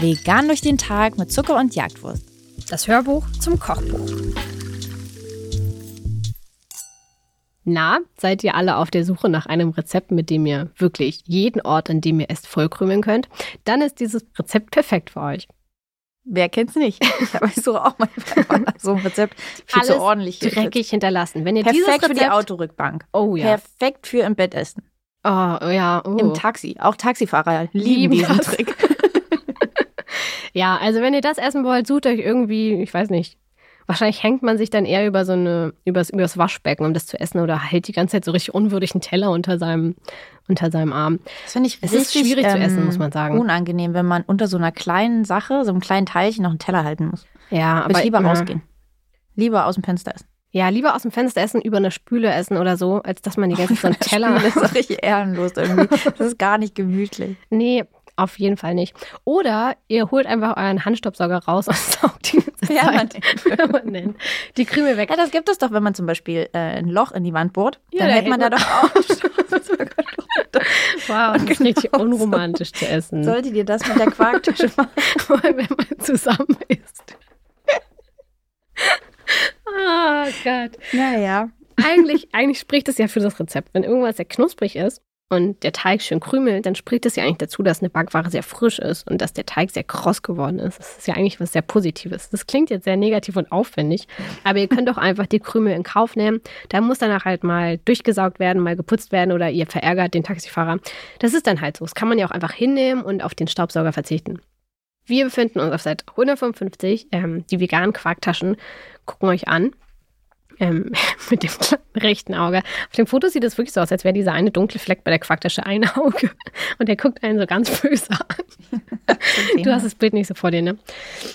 Vegan durch den Tag mit Zucker und Jagdwurst. Das Hörbuch zum Kochbuch. Na, seid ihr alle auf der Suche nach einem Rezept, mit dem ihr wirklich jeden Ort, an dem ihr esst, vollkrümeln könnt? Dann ist dieses Rezept perfekt für euch. Wer kennt's nicht? Ich habe so auch mal so ein Rezept viel Alles zu ordentlich dreckig hinterlassen. Wenn ihr Perfekt dieses für Rezept, die Autorückbank. Oh ja. Perfekt für im Bett essen. Oh ja. Oh. Im Taxi. Auch Taxifahrer lieben Lieben diesen das. Trick. Ja, also wenn ihr das essen wollt, sucht euch irgendwie, ich weiß nicht. Wahrscheinlich hängt man sich dann eher über so eine, übers, übers Waschbecken, um das zu essen, oder hält die ganze Zeit so richtig unwürdig einen Teller unter seinem, unter seinem Arm. Das finde ich Es ist richtig, schwierig zu ähm, essen, muss man sagen. Unangenehm, wenn man unter so einer kleinen Sache, so einem kleinen Teilchen noch einen Teller halten muss. Ja, Würde aber ich lieber ja. rausgehen. Lieber aus dem Fenster essen. Ja, lieber aus dem Fenster essen, über eine Spüle essen oder so, als dass man die ganze Zeit so einen Teller. Das ist richtig ehrenlos irgendwie. Das ist gar nicht gemütlich. Nee, auf jeden Fall nicht. Oder ihr holt einfach euren Handstaubsauger raus und saugt die Permanent. permanent die Krümel weg. Ja, das gibt es doch, wenn man zum Beispiel äh, ein Loch in die Wand bohrt. Ja, dann da hält man da doch auch. Wow, das ist richtig unromantisch zu essen. Solltet ihr das mit der Quarktasche machen? Wenn man zusammen isst. Ah Gott. Naja. Eigentlich, eigentlich spricht es ja für das Rezept. Wenn irgendwas sehr knusprig ist und der Teig schön krümelt, dann spricht es ja eigentlich dazu, dass eine Backware sehr frisch ist und dass der Teig sehr kross geworden ist. Das ist ja eigentlich was sehr Positives. Das klingt jetzt sehr negativ und aufwendig, aber ihr könnt doch einfach die Krümel in Kauf nehmen. Da muss danach halt mal durchgesaugt werden, mal geputzt werden oder ihr verärgert den Taxifahrer. Das ist dann halt so. Das kann man ja auch einfach hinnehmen und auf den Staubsauger verzichten. Wir befinden uns auf Seite 155. Ähm, die veganen Quarktaschen gucken euch an. Ähm, mit dem rechten Auge. Auf dem Foto sieht es wirklich so aus, als wäre dieser eine dunkle Fleck bei der Quarktasche ein Auge. Und der guckt einen so ganz böse an. Du hast das Bild nicht so vor dir, ne?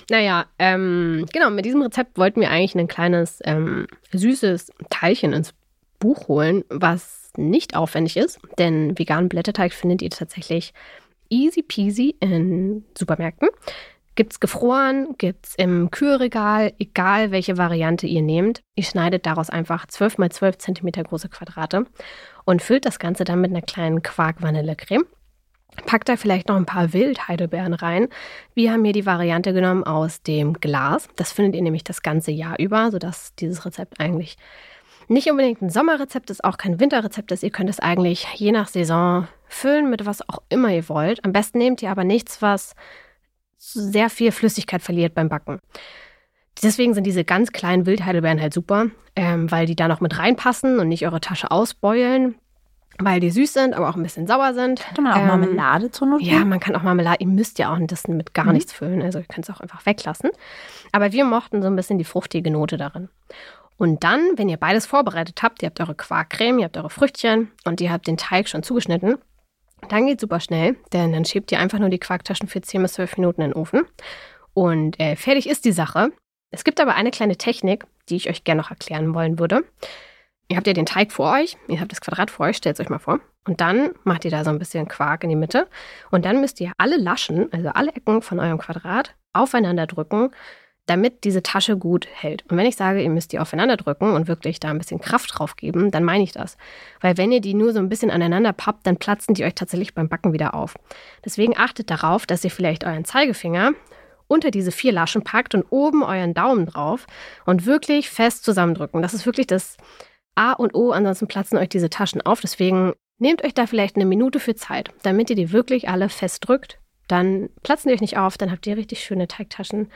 Naja, ähm, genau, mit diesem Rezept wollten wir eigentlich ein kleines, ähm, süßes Teilchen ins Buch holen, was nicht aufwendig ist, denn veganen Blätterteig findet ihr tatsächlich easy peasy in Supermärkten. Gibt's gefroren, gibt's im Kühlregal, egal welche Variante ihr nehmt. Ihr schneidet daraus einfach 12 mal 12 Zentimeter große Quadrate und füllt das Ganze dann mit einer kleinen Quark-Vanille-Creme. Packt da vielleicht noch ein paar Wildheidelbeeren rein. Wir haben hier die Variante genommen aus dem Glas. Das findet ihr nämlich das ganze Jahr über, sodass dieses Rezept eigentlich nicht unbedingt ein Sommerrezept ist, auch kein Winterrezept ist. Ihr könnt es eigentlich je nach Saison füllen mit was auch immer ihr wollt. Am besten nehmt ihr aber nichts, was sehr viel Flüssigkeit verliert beim Backen. Deswegen sind diese ganz kleinen Wildheidelbeeren halt super, ähm, weil die da noch mit reinpassen und nicht eure Tasche ausbeulen, weil die süß sind, aber auch ein bisschen sauer sind. Kann man auch Ähm, Marmelade zur Not Ja, man kann auch Marmelade, ihr müsst ja auch das mit gar Mhm. nichts füllen, also ihr könnt es auch einfach weglassen. Aber wir mochten so ein bisschen die fruchtige Note darin. Und dann, wenn ihr beides vorbereitet habt, ihr habt eure Quarkcreme, ihr habt eure Früchtchen und ihr habt den Teig schon zugeschnitten, dann geht super schnell, denn dann schiebt ihr einfach nur die Quarktaschen für 10 bis 12 Minuten in den Ofen. Und äh, fertig ist die Sache. Es gibt aber eine kleine Technik, die ich euch gerne noch erklären wollen würde. Ihr habt ja den Teig vor euch, ihr habt das Quadrat vor euch, stellt es euch mal vor. Und dann macht ihr da so ein bisschen Quark in die Mitte. Und dann müsst ihr alle Laschen, also alle Ecken von eurem Quadrat, aufeinander drücken, damit diese Tasche gut hält. Und wenn ich sage, ihr müsst die aufeinander drücken und wirklich da ein bisschen Kraft drauf geben, dann meine ich das. Weil wenn ihr die nur so ein bisschen aneinander pappt, dann platzen die euch tatsächlich beim Backen wieder auf. Deswegen achtet darauf, dass ihr vielleicht euren Zeigefinger unter diese vier Laschen packt und oben euren Daumen drauf und wirklich fest zusammendrücken. Das ist wirklich das A und O, ansonsten platzen euch diese Taschen auf. Deswegen nehmt euch da vielleicht eine Minute für Zeit, damit ihr die wirklich alle fest drückt. Dann platzen die euch nicht auf, dann habt ihr richtig schöne Teigtaschen.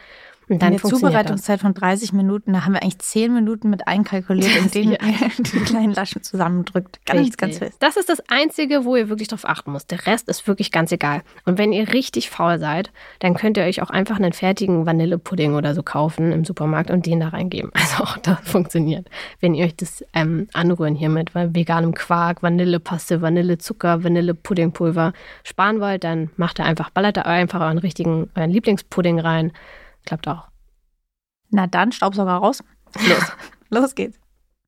Und dann Eine das. Zubereitungszeit von 30 Minuten, da haben wir eigentlich 10 Minuten mit einkalkuliert, in denen ihr die kleinen Laschen zusammendrückt. Ganz, Richtig. ganz fest. Das ist das Einzige, wo ihr wirklich drauf achten müsst. Der Rest ist wirklich ganz egal. Und wenn ihr richtig faul seid, dann könnt ihr euch auch einfach einen fertigen Vanillepudding oder so kaufen im Supermarkt und den da reingeben. Also auch das funktioniert. Wenn ihr euch das ähm, anrühren hier mit veganem Quark, Vanillepaste, Vanillezucker, Vanillepuddingpulver sparen wollt, dann macht ihr einfach, ballert da einfach euren richtigen, euren Lieblingspudding rein. Klappt auch. Na dann, Staubsauger raus. Los. Los geht's.